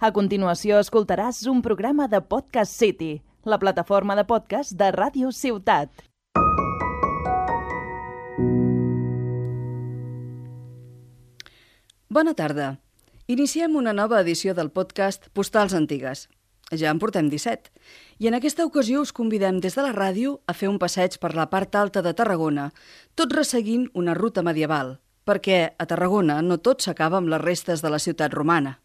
A continuació escoltaràs un programa de Podcast City, la plataforma de podcast de Ràdio Ciutat. Bona tarda. Iniciem una nova edició del podcast Postals Antigues. Ja en portem 17. I en aquesta ocasió us convidem des de la ràdio a fer un passeig per la part alta de Tarragona, tot resseguint una ruta medieval, perquè a Tarragona no tot s'acaba amb les restes de la ciutat romana.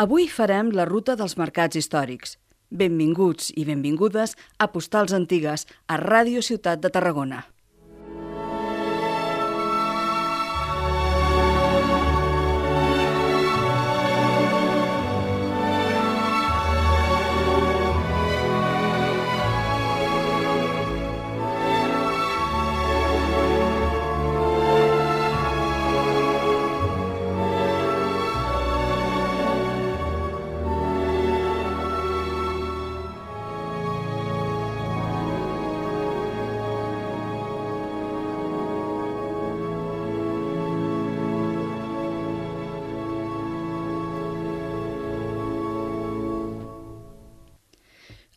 Avui farem la ruta dels mercats històrics. Benvinguts i benvingudes a Postals Antigues, a Ràdio Ciutat de Tarragona.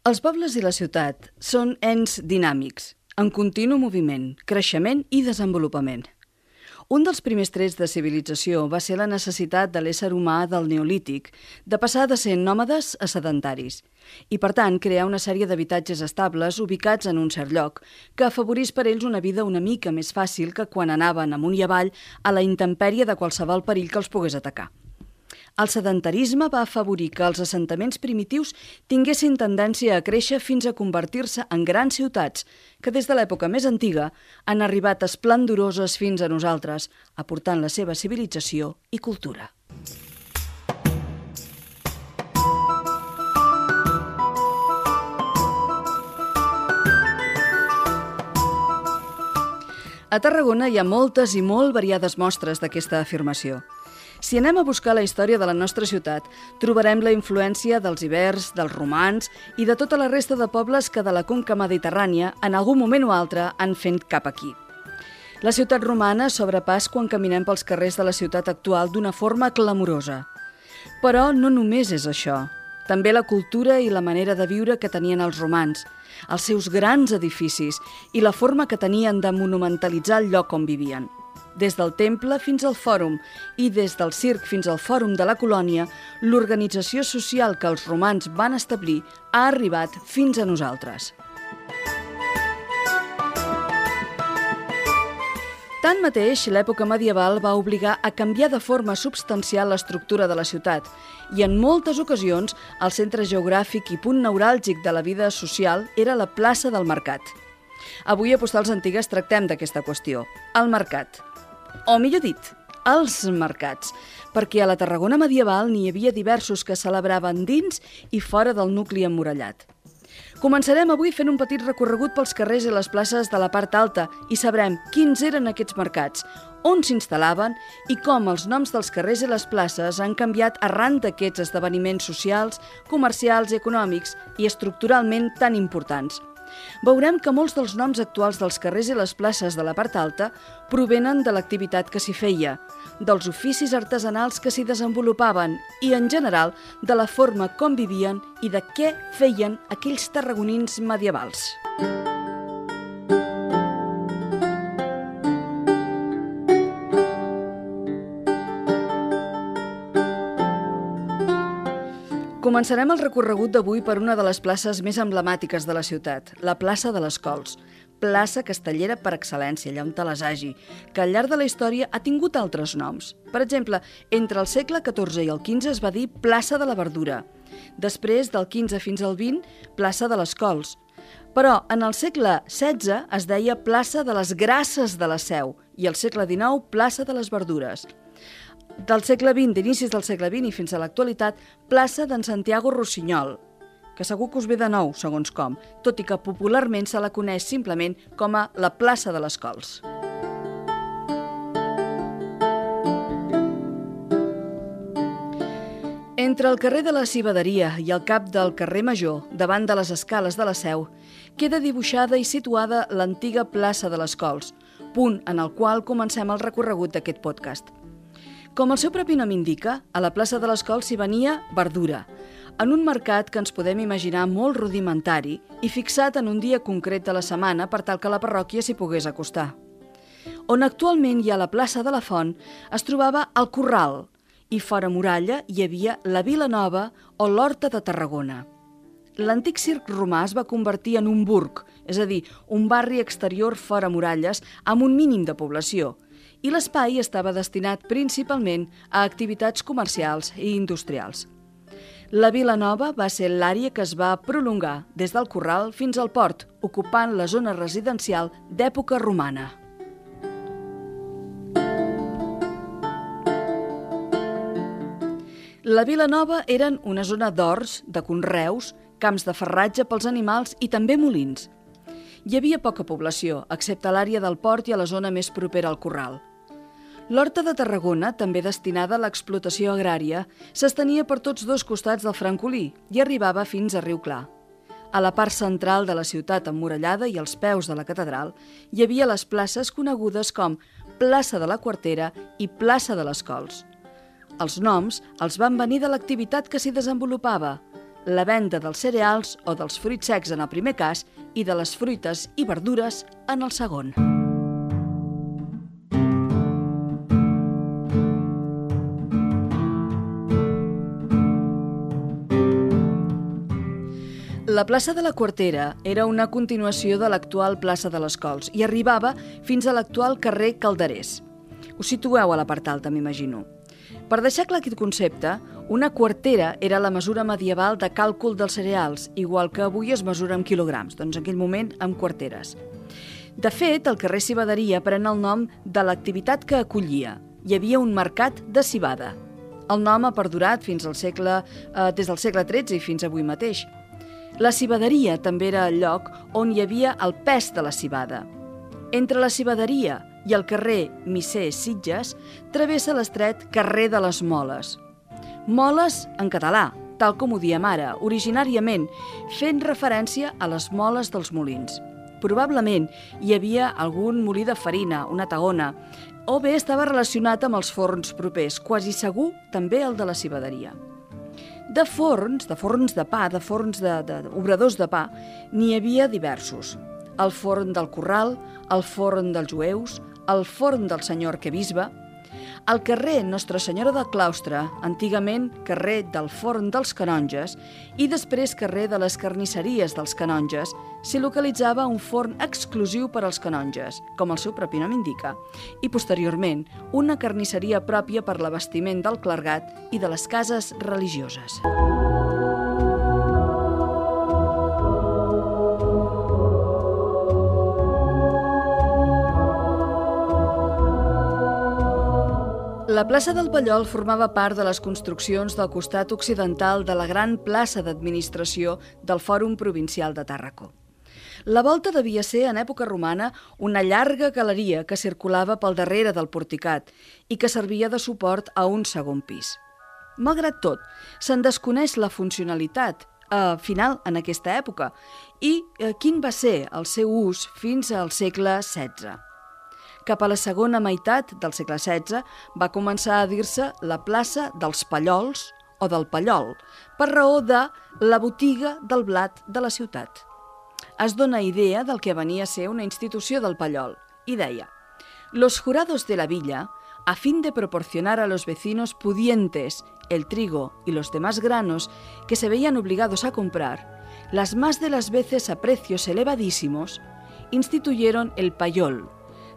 Els pobles i la ciutat són ens dinàmics, en continu moviment, creixement i desenvolupament. Un dels primers trets de civilització va ser la necessitat de l'ésser humà del neolític de passar de ser nòmades a sedentaris i, per tant, crear una sèrie d'habitatges estables ubicats en un cert lloc que afavorís per ells una vida una mica més fàcil que quan anaven amunt i avall a la intempèrie de qualsevol perill que els pogués atacar. El sedentarisme va afavorir que els assentaments primitius tinguessin tendència a créixer fins a convertir-se en grans ciutats, que des de l'època més antiga han arribat esplendoroses fins a nosaltres, aportant la seva civilització i cultura. A Tarragona hi ha moltes i molt variades mostres d'aquesta afirmació. Si anem a buscar la història de la nostra ciutat, trobarem la influència dels ibers, dels romans i de tota la resta de pobles que de la conca mediterrània, en algun moment o altre, han fet cap aquí. La ciutat romana s'obre pas quan caminem pels carrers de la ciutat actual d'una forma clamorosa. Però no només és això. També la cultura i la manera de viure que tenien els romans, els seus grans edificis i la forma que tenien de monumentalitzar el lloc on vivien. Des del temple fins al fòrum i des del circ fins al fòrum de la colònia, l'organització social que els romans van establir ha arribat fins a nosaltres. Tanmateix, l'època medieval va obligar a canviar de forma substancial l'estructura de la ciutat i en moltes ocasions el centre geogràfic i punt neuràlgic de la vida social era la plaça del mercat. Avui a Postals Antigues tractem d'aquesta qüestió, el mercat o millor dit, els mercats, perquè a la Tarragona medieval n'hi havia diversos que celebraven dins i fora del nucli emmurallat. Començarem avui fent un petit recorregut pels carrers i les places de la part alta i sabrem quins eren aquests mercats, on s'instal·laven i com els noms dels carrers i les places han canviat arran d'aquests esdeveniments socials, comercials i econòmics i estructuralment tan importants – veurem que molts dels noms actuals dels carrers i les places de la part alta provenen de l'activitat que s'hi feia, dels oficis artesanals que s'hi desenvolupaven i, en general, de la forma com vivien i de què feien aquells tarragonins medievals. Música Començarem el recorregut d'avui per una de les places més emblemàtiques de la ciutat, la plaça de les Cols, plaça castellera per excel·lència, allà on te les hagi, que al llarg de la història ha tingut altres noms. Per exemple, entre el segle XIV i el XV es va dir plaça de la Verdura, després del XV fins al XX, plaça de les Cols, però en el segle XVI es deia plaça de les Grasses de la Seu i al segle XIX plaça de les Verdures del segle XX, d'inicis del segle XX i fins a l'actualitat, plaça d'en Santiago Rossinyol, que segur que us ve de nou, segons com, tot i que popularment se la coneix simplement com a la plaça de les Cols. Entre el carrer de la Civaderia i el cap del carrer Major, davant de les escales de la Seu, queda dibuixada i situada l'antiga plaça de les Cols, punt en el qual comencem el recorregut d'aquest podcast. Com el seu propi nom indica, a la plaça de l'Escol s'hi venia verdura, en un mercat que ens podem imaginar molt rudimentari i fixat en un dia concret de la setmana per tal que la parròquia s'hi pogués acostar. On actualment hi ha la plaça de la Font es trobava el Corral i fora muralla hi havia la Vila Nova o l'Horta de Tarragona. L'antic circ romà es va convertir en un burg, és a dir, un barri exterior fora muralles amb un mínim de població, i l'espai estava destinat principalment a activitats comercials i industrials. La Vila Nova va ser l'àrea que es va prolongar des del Corral fins al port, ocupant la zona residencial d'època romana. La Vila Nova eren una zona d'horts, de conreus, camps de ferratge pels animals i també molins. Hi havia poca població, excepte l'àrea del port i a la zona més propera al Corral. L'Horta de Tarragona, també destinada a l'explotació agrària, s'estenia per tots dos costats del Francolí i arribava fins a Riu Clar. A la part central de la ciutat emmurallada i als peus de la catedral hi havia les places conegudes com Plaça de la Quartera i Plaça de les Cols. Els noms els van venir de l'activitat que s'hi desenvolupava, la venda dels cereals o dels fruits secs en el primer cas i de les fruites i verdures en el segon. La plaça de la Quartera era una continuació de l'actual plaça de les Cols i arribava fins a l'actual carrer Calderés. Us situeu a la part alta, m'imagino. Per deixar clar aquest concepte, una quartera era la mesura medieval de càlcul dels cereals, igual que avui es mesura en quilograms, doncs en aquell moment amb quarteres. De fet, el carrer Civaderia pren el nom de l'activitat que acollia. Hi havia un mercat de cibada. El nom ha perdurat fins al segle, eh, des del segle XIII i fins avui mateix. La civaderia també era el lloc on hi havia el pes de la cibada. Entre la civaderia i el carrer Misser Sitges travessa l'estret carrer de les Moles. Moles en català, tal com ho diem ara, originàriament, fent referència a les moles dels molins. Probablement hi havia algun molí de farina, una tagona, o bé estava relacionat amb els forns propers, quasi segur també el de la civaderia. De forns, de forns de pa, de forns de, de, de obradors de pa, n'hi havia diversos. El forn del Corral, el forn dels jueus, el forn del senyor arquebisbe, al carrer Nostra Senyora del Claustre, antigament carrer del Forn dels Canonges i després carrer de les Carnisseries dels Canonges, s'hi localitzava un forn exclusiu per als canonges, com el seu propi nom indica, i posteriorment una carnisseria pròpia per l'abastiment del clergat i de les cases religioses. La plaça del Pallol formava part de les construccions del costat occidental de la gran plaça d'administració del Fòrum Provincial de Tàrraco. La volta devia ser, en època romana, una llarga galeria que circulava pel darrere del porticat i que servia de suport a un segon pis. Malgrat tot, se'n desconeix la funcionalitat eh, final en aquesta època i eh, quin va ser el seu ús fins al segle XVI. Cap a la segona meitat del segle XVI va començar a dir-se la plaça dels Pallols o del Pallol, per raó de la botiga del blat de la ciutat. Es dona idea del que venia a ser una institució del Pallol i deia «Los jurados de la villa, a fin de proporcionar a los vecinos pudientes el trigo y los demás granos que se veían obligados a comprar, las más de las veces a precios elevadísimos, instituyeron el payol,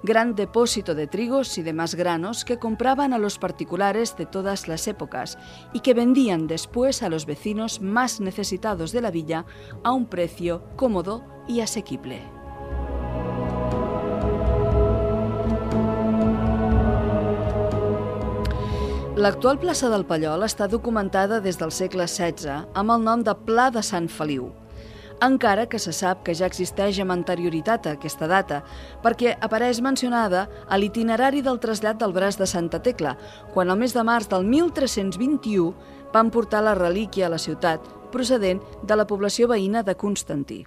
gran depósito de trigos y demás granos que compraban a los particulares de todas las épocas y que vendían después a los vecinos más necesitados de la villa a un precio cómodo y asequible. L'actual plaça del Pallol està documentada des del segle XVI amb el nom de Pla de Sant Feliu, encara que se sap que ja existeix amb anterioritat a aquesta data, perquè apareix mencionada a l'itinerari del trasllat del braç de Santa Tecla, quan el mes de març del 1321 van portar la relíquia a la ciutat, procedent de la població veïna de Constantí.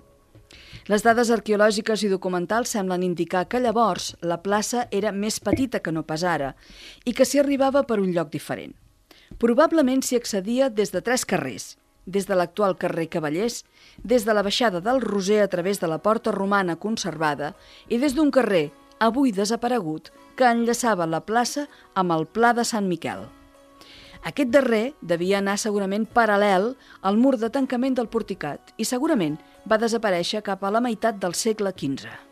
Les dades arqueològiques i documentals semblen indicar que llavors la plaça era més petita que no pas ara i que s'hi arribava per un lloc diferent. Probablement s'hi accedia des de tres carrers, des de l'actual carrer Cavallers, des de la baixada del Roser a través de la porta romana conservada i des d'un carrer, avui desaparegut, que enllaçava la plaça amb el Pla de Sant Miquel. Aquest darrer devia anar segurament paral·lel al mur de tancament del porticat i segurament va desaparèixer cap a la meitat del segle XV.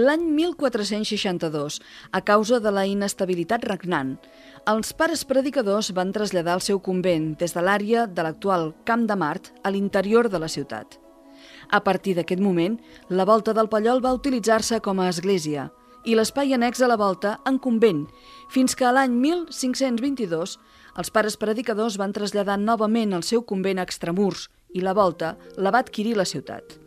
L'any 1462, a causa de la inestabilitat regnant, els pares predicadors van traslladar el seu convent des de l'àrea de l'actual Camp de Mart a l'interior de la ciutat. A partir d'aquest moment, la volta del Pallol va utilitzar-se com a església i l'espai annex a la volta en convent, fins que a l'any 1522 els pares predicadors van traslladar novament el seu convent a extramurs i la volta la va adquirir la ciutat.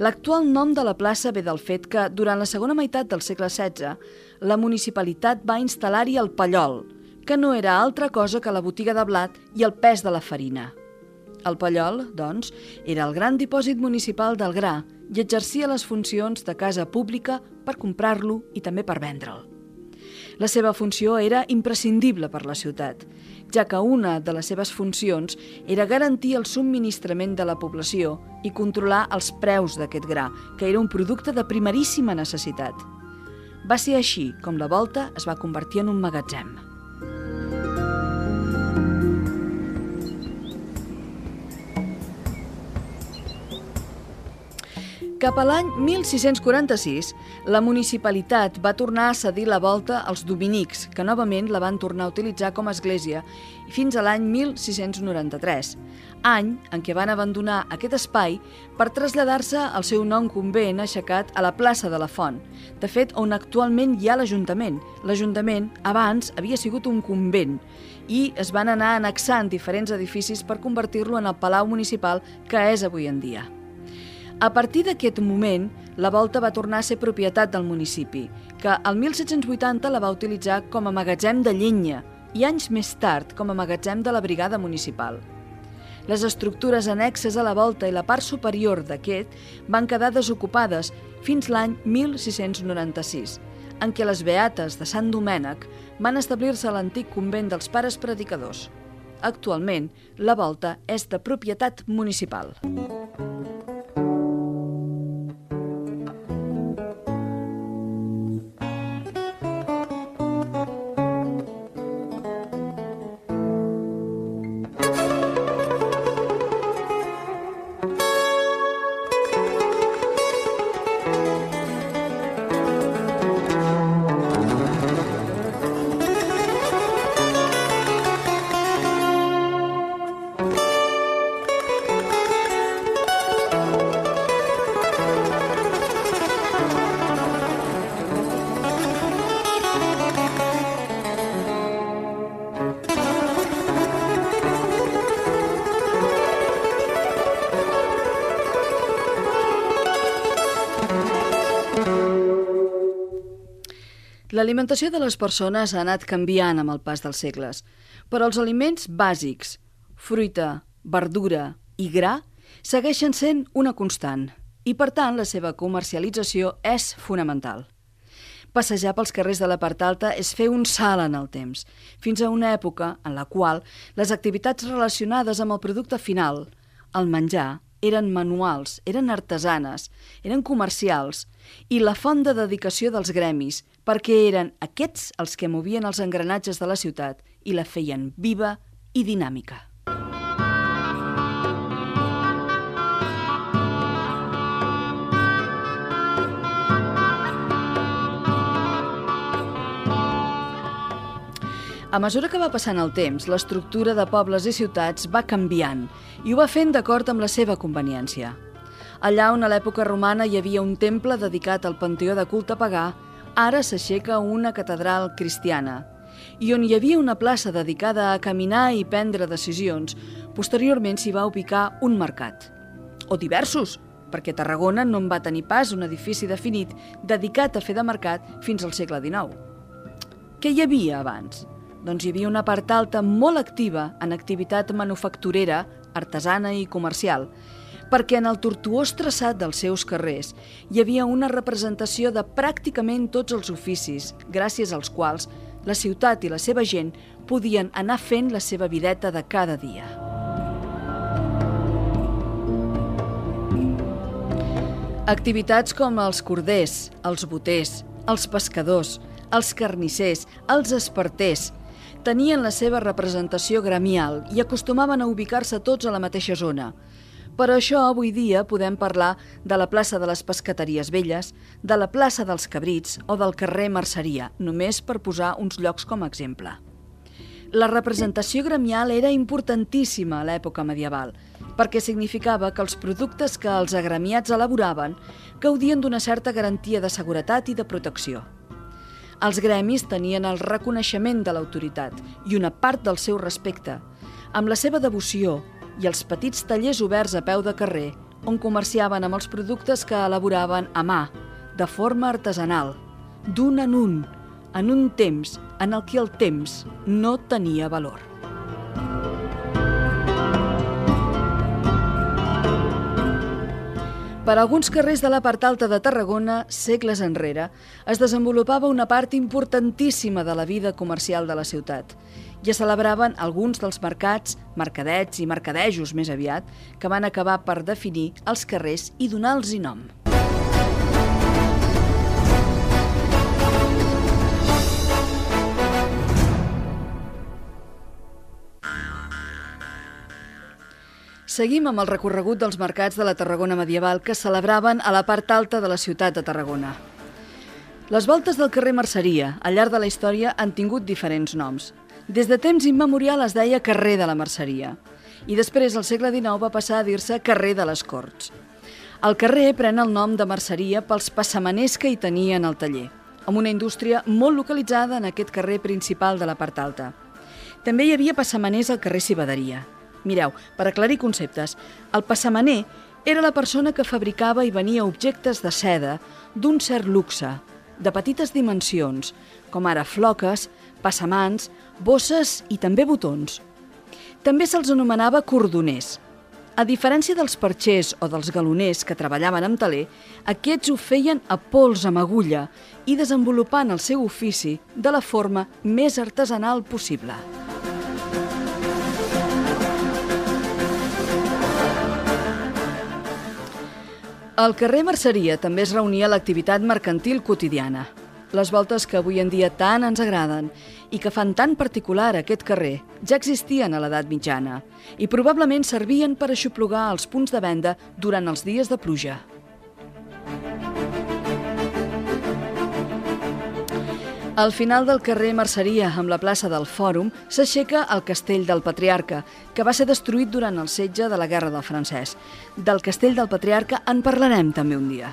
L'actual nom de la plaça ve del fet que, durant la segona meitat del segle XVI, la municipalitat va instal·lar-hi el pallol, que no era altra cosa que la botiga de blat i el pes de la farina. El pallol, doncs, era el gran dipòsit municipal del gra i exercia les funcions de casa pública per comprar-lo i també per vendre'l. La seva funció era imprescindible per la ciutat, ja que una de les seves funcions era garantir el subministrament de la població i controlar els preus d'aquest gra, que era un producte de primeríssima necessitat. Va ser així com la volta es va convertir en un magatzem. Cap a l'any 1646, la municipalitat va tornar a cedir la volta als dominics, que novament la van tornar a utilitzar com a església, fins a l'any 1693, any en què van abandonar aquest espai per traslladar-se al seu nom convent aixecat a la plaça de la Font, de fet on actualment hi ha l'Ajuntament. L'Ajuntament abans havia sigut un convent i es van anar annexant diferents edificis per convertir-lo en el Palau Municipal que és avui en dia. A partir d'aquest moment, la volta va tornar a ser propietat del municipi, que al 1780 la va utilitzar com a magatzem de llenya i anys més tard com a magatzem de la brigada municipal. Les estructures annexes a la volta i la part superior d'aquest van quedar desocupades fins l'any 1696, en què les Beates de Sant Domènec van establir-se a l'antic convent dels pares predicadors. Actualment, la volta és de propietat municipal. L'alimentació de les persones ha anat canviant amb el pas dels segles, però els aliments bàsics, fruita, verdura i gra, segueixen sent una constant i, per tant, la seva comercialització és fonamental. Passejar pels carrers de la part alta és fer un salt en el temps, fins a una època en la qual les activitats relacionades amb el producte final, el menjar, eren manuals, eren artesanes, eren comercials i la font de dedicació dels gremis, perquè eren aquests els que movien els engranatges de la ciutat i la feien viva i dinàmica. A mesura que va passant el temps, l'estructura de pobles i ciutats va canviant i ho va fent d'acord amb la seva conveniència. Allà on a l'època romana hi havia un temple dedicat al panteó de culte pagà, ara s'aixeca una catedral cristiana. I on hi havia una plaça dedicada a caminar i prendre decisions, posteriorment s'hi va ubicar un mercat. O diversos, perquè Tarragona no en va tenir pas un edifici definit dedicat a fer de mercat fins al segle XIX. Què hi havia abans? Doncs hi havia una part alta molt activa en activitat manufacturera, artesana i comercial, perquè en el tortuós traçat dels seus carrers hi havia una representació de pràcticament tots els oficis, gràcies als quals la ciutat i la seva gent podien anar fent la seva videta de cada dia. Activitats com els corders, els boters, els pescadors, els carnissers, els esparters, tenien la seva representació gremial i acostumaven a ubicar-se tots a la mateixa zona. Per això avui dia podem parlar de la plaça de les Pescateries Velles, de la plaça dels Cabrits o del carrer Merceria, només per posar uns llocs com a exemple. La representació gremial era importantíssima a l'època medieval, perquè significava que els productes que els agremiats elaboraven gaudien d'una certa garantia de seguretat i de protecció. Els gremis tenien el reconeixement de l'autoritat i una part del seu respecte, amb la seva devoció i els petits tallers oberts a peu de carrer on comerciaven amb els productes que elaboraven a mà, de forma artesanal, d'un en un, en un temps en el que el temps no tenia valor. Per alguns carrers de la part alta de Tarragona, segles enrere, es desenvolupava una part importantíssima de la vida comercial de la ciutat es celebraven alguns dels mercats, mercadets i mercadejos més aviat, que van acabar per definir els carrers i donar-los nom. Seguim amb el recorregut dels mercats de la Tarragona medieval que celebraven a la part alta de la ciutat de Tarragona. Les voltes del carrer Merceria, al llarg de la història, han tingut diferents noms. Des de temps immemorial es deia carrer de la Merceria i després, al segle XIX, va passar a dir-se carrer de les Corts. El carrer pren el nom de merceria pels passamaners que hi tenien al taller, amb una indústria molt localitzada en aquest carrer principal de la part alta. També hi havia passamaners al carrer Cibaderia, Mireu, per aclarir conceptes, el passamaner era la persona que fabricava i venia objectes de seda d'un cert luxe, de petites dimensions, com ara floques, passamans, bosses i també botons. També se'ls anomenava cordoners. A diferència dels perxers o dels galoners que treballaven amb taler, aquests ho feien a pols amb agulla i desenvolupant el seu ofici de la forma més artesanal possible. Al carrer Merceria també es reunia l'activitat mercantil quotidiana. Les voltes que avui en dia tant ens agraden i que fan tan particular aquest carrer ja existien a l'edat mitjana i probablement servien per aixoplugar els punts de venda durant els dies de pluja. Al final del carrer Merceria, amb la plaça del Fòrum, s'aixeca el castell del Patriarca, que va ser destruït durant el setge de la Guerra del Francès. Del castell del Patriarca en parlarem també un dia.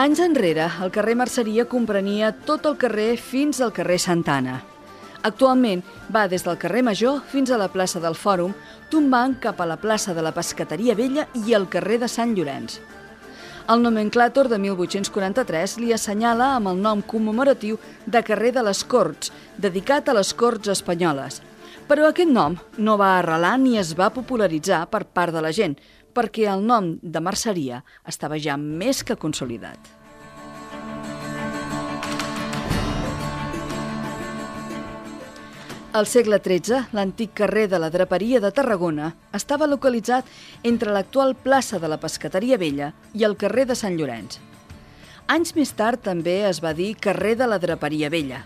Anys enrere, el carrer Merceria comprenia tot el carrer fins al carrer Santana. Actualment va des del carrer Major fins a la plaça del Fòrum, tombant cap a la plaça de la Pescateria Vella i el carrer de Sant Llorenç. El nomenclàtor de 1843 li assenyala amb el nom commemoratiu de carrer de les Corts, dedicat a les Corts espanyoles. Però aquest nom no va arrelar ni es va popularitzar per part de la gent, perquè el nom de merceria estava ja més que consolidat. Al segle XIII, l'antic carrer de la Draperia de Tarragona estava localitzat entre l'actual plaça de la Pescateria Vella i el carrer de Sant Llorenç. Anys més tard també es va dir carrer de la Draperia Vella.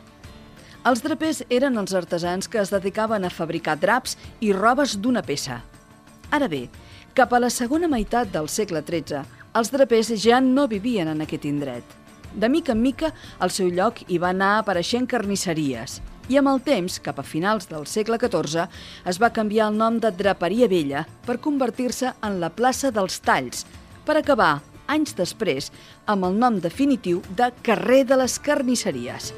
Els drapers eren els artesans que es dedicaven a fabricar draps i robes d'una peça. Ara bé, cap a la segona meitat del segle XIII, els drapers ja no vivien en aquest indret. De mica en mica, al seu lloc hi va anar apareixent carnisseries – i amb el temps, cap a finals del segle XIV, es va canviar el nom de Draperia Vella per convertir-se en la plaça dels Talls, per acabar, anys després, amb el nom definitiu de Carrer de les Carnisseries.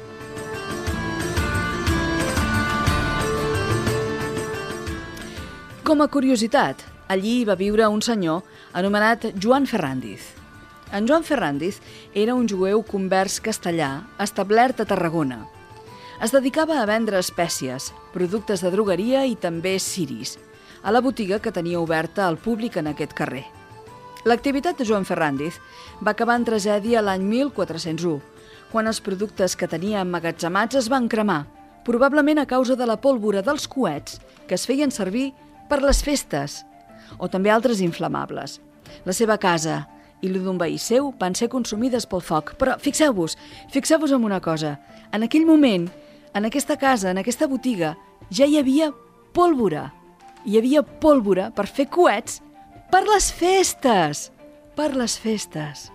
Com a curiositat, allí va viure un senyor anomenat Joan Ferrandiz. En Joan Ferrandiz era un jueu convers castellà establert a Tarragona. Es dedicava a vendre espècies, productes de drogueria i també ciris, a la botiga que tenia oberta al públic en aquest carrer. L'activitat de Joan Ferrandiz va acabar en tragèdia l'any 1401, quan els productes que tenia emmagatzemats es van cremar, probablement a causa de la pólvora dels coets que es feien servir per les festes, o també altres inflamables. La seva casa, i la d'un veí seu van ser consumides pel foc. Però fixeu-vos, fixeu-vos en una cosa. En aquell moment, en aquesta casa, en aquesta botiga, ja hi havia pólvora. Hi havia pólvora per fer coets per les festes. Per les festes.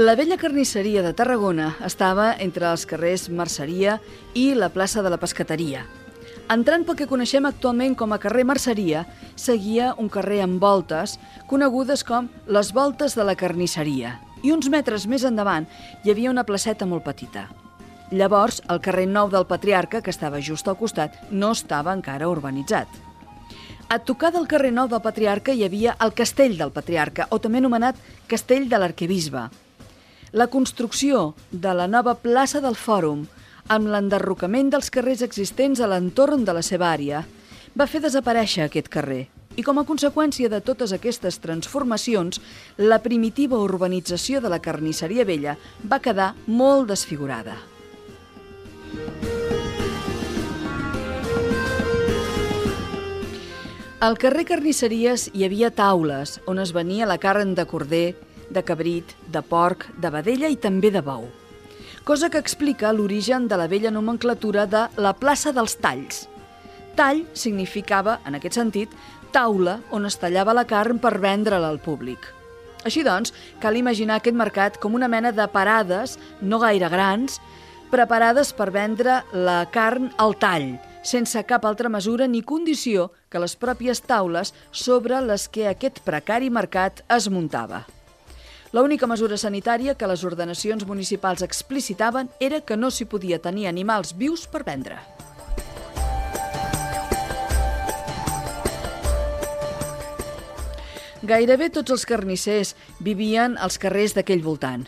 La vella carnisseria de Tarragona estava entre els carrers Merceria i la plaça de la Pescateria. Entrant pel que coneixem actualment com a carrer Merceria, seguia un carrer amb voltes, conegudes com les voltes de la carnisseria. I uns metres més endavant hi havia una placeta molt petita. Llavors, el carrer Nou del Patriarca, que estava just al costat, no estava encara urbanitzat. A tocar del carrer Nou del Patriarca hi havia el Castell del Patriarca, o també anomenat Castell de l'Arquebisbe, la construcció de la nova plaça del Fòrum, amb l'enderrocament dels carrers existents a l'entorn de la seva àrea, va fer desaparèixer aquest carrer. I com a conseqüència de totes aquestes transformacions, la primitiva urbanització de la carnisseria vella va quedar molt desfigurada. Al carrer Carnisseries hi havia taules on es venia la carn de corder, de cabrit, de porc, de vedella i també de bou. Cosa que explica l'origen de la vella nomenclatura de la plaça dels talls. Tall significava, en aquest sentit, taula on es tallava la carn per vendre-la al públic. Així doncs, cal imaginar aquest mercat com una mena de parades, no gaire grans, preparades per vendre la carn al tall, sense cap altra mesura ni condició que les pròpies taules sobre les que aquest precari mercat es muntava. L'única mesura sanitària que les ordenacions municipals explicitaven era que no s'hi podia tenir animals vius per vendre. Gairebé tots els carnissers vivien als carrers d'aquell voltant.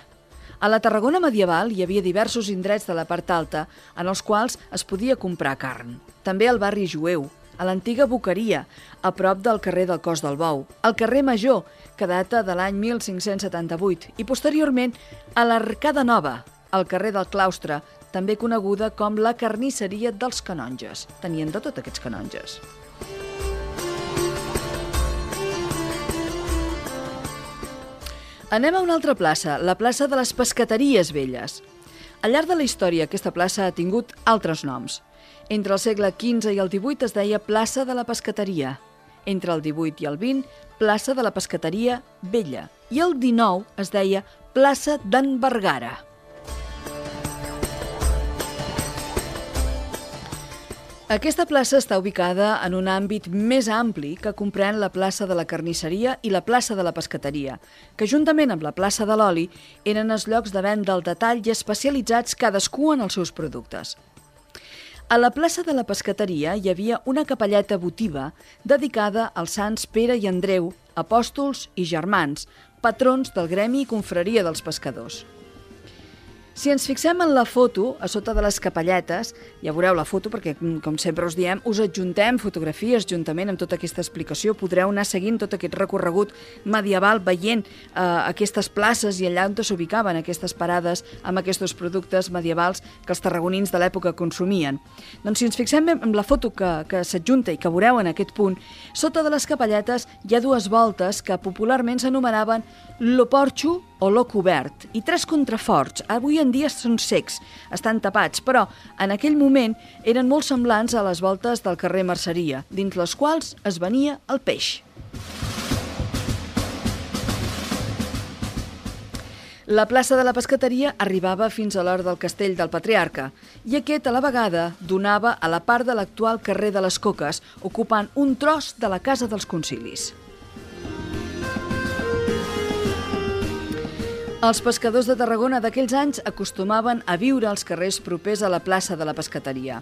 A la Tarragona medieval hi havia diversos indrets de la part alta en els quals es podia comprar carn. També al barri jueu, a l'antiga Boqueria, a prop del carrer del Cos del Bou, al carrer Major, que data de l'any 1578, i posteriorment a l'Arcada Nova, al carrer del Claustre, també coneguda com la carnisseria dels canonges. Tenien de tot aquests canonges. Anem a una altra plaça, la plaça de les Pescateries Velles. Al llarg de la història, aquesta plaça ha tingut altres noms. Entre el segle XV i el XVIII es deia plaça de la pescateria. Entre el XVIII i el XX, plaça de la pescateria Vella. I el XIX es deia plaça d'en Vergara. Aquesta plaça està ubicada en un àmbit més ampli que comprèn la plaça de la carnisseria i la plaça de la pescateria, que juntament amb la plaça de l'oli eren els llocs de venda al detall i especialitzats cadascú en els seus productes. A la plaça de la Pescateria hi havia una capelleta votiva dedicada als sants Pere i Andreu, apòstols i germans, patrons del gremi i confraria dels pescadors. Si ens fixem en la foto, a sota de les capelletes, ja veureu la foto perquè, mm, com sempre us diem, us adjuntem fotografies juntament amb tota aquesta explicació. Podreu anar seguint tot aquest recorregut medieval, veient eh, aquestes places i allà on s'ubicaven aquestes parades amb aquests productes medievals que els tarragonins de l'època consumien. Doncs si ens fixem en la foto que, que s'adjunta i que veureu en aquest punt, sota de les capelletes hi ha dues voltes que popularment s'anomenaven lo porxo o lo cobert i tres contraforts. Avui en dia són secs, estan tapats, però en aquell moment eren molt semblants a les voltes del carrer Merceria, dins les quals es venia el peix. La plaça de la pescateria arribava fins a l'hora del castell del Patriarca i aquest a la vegada donava a la part de l'actual carrer de les Coques, ocupant un tros de la Casa dels Concilis. Els pescadors de Tarragona d'aquells anys acostumaven a viure als carrers propers a la plaça de la pescateria.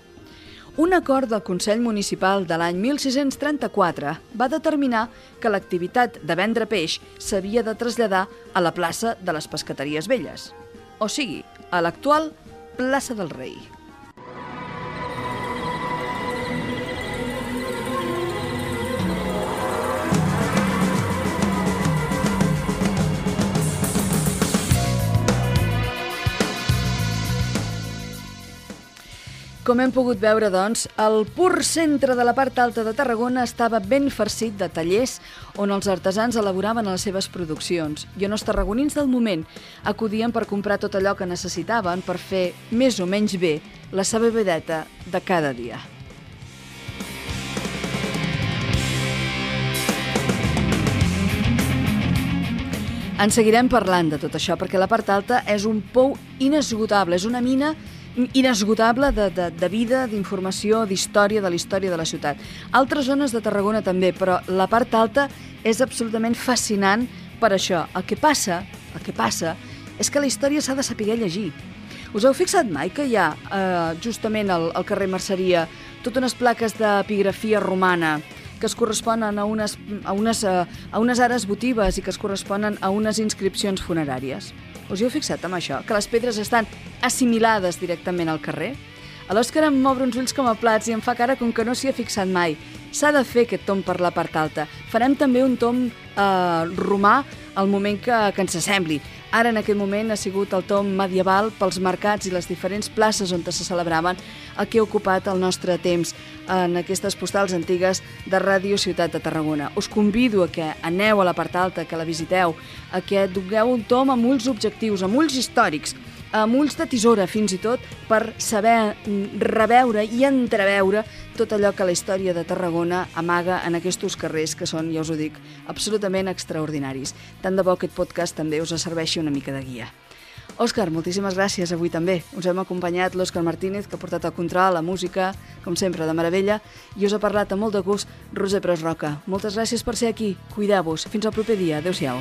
Un acord del Consell Municipal de l'any 1634 va determinar que l'activitat de vendre peix s'havia de traslladar a la plaça de les Pescateries Velles, o sigui, a l'actual plaça del Rei. Com hem pogut veure, doncs, el pur centre de la part alta de Tarragona estava ben farcit de tallers on els artesans elaboraven les seves produccions i on els tarragonins del moment acudien per comprar tot allò que necessitaven per fer, més o menys bé, la seva vedeta de cada dia. En seguirem parlant de tot això, perquè la part alta és un pou inesgotable, és una mina inesgotable de, de, de vida, d'informació, d'història, de la història de la ciutat. Altres zones de Tarragona també, però la part alta és absolutament fascinant per això. El que passa, el que passa és que la història s'ha de saber llegir. Us heu fixat mai que hi ha, eh, justament al, al carrer Merceria, totes unes plaques d'epigrafia romana que es corresponen a unes, a, unes, a, eh, a unes ares votives i que es corresponen a unes inscripcions funeràries? Us hi heu fixat amb això? Que les pedres estan assimilades directament al carrer? A l'Òscar em m'obre uns ulls com a plats i em fa cara com que no s'hi ha fixat mai. S'ha de fer aquest tom per la part alta. Farem també un tom eh, romà al moment que, que ens assembli. Ara, en aquest moment, ha sigut el tom medieval pels mercats i les diferents places on se celebraven el que ha ocupat el nostre temps en aquestes postals antigues de Ràdio Ciutat de Tarragona. Us convido a que aneu a la part alta, que la visiteu, a que dogueu un tom amb ulls objectius, amb ulls històrics, amb ulls de tisora fins i tot per saber reveure i entreveure tot allò que la història de Tarragona amaga en aquests carrers que són, ja us ho dic, absolutament extraordinaris. Tant de bo aquest podcast també us serveixi una mica de guia. Òscar, moltíssimes gràcies avui també. Us hem acompanyat l'Òscar Martínez, que ha portat el control, la música, com sempre, de meravella, i us ha parlat amb molt de gust Roser Pres Roca. Moltes gràcies per ser aquí. Cuideu-vos. Fins al proper dia. Adéu-siau.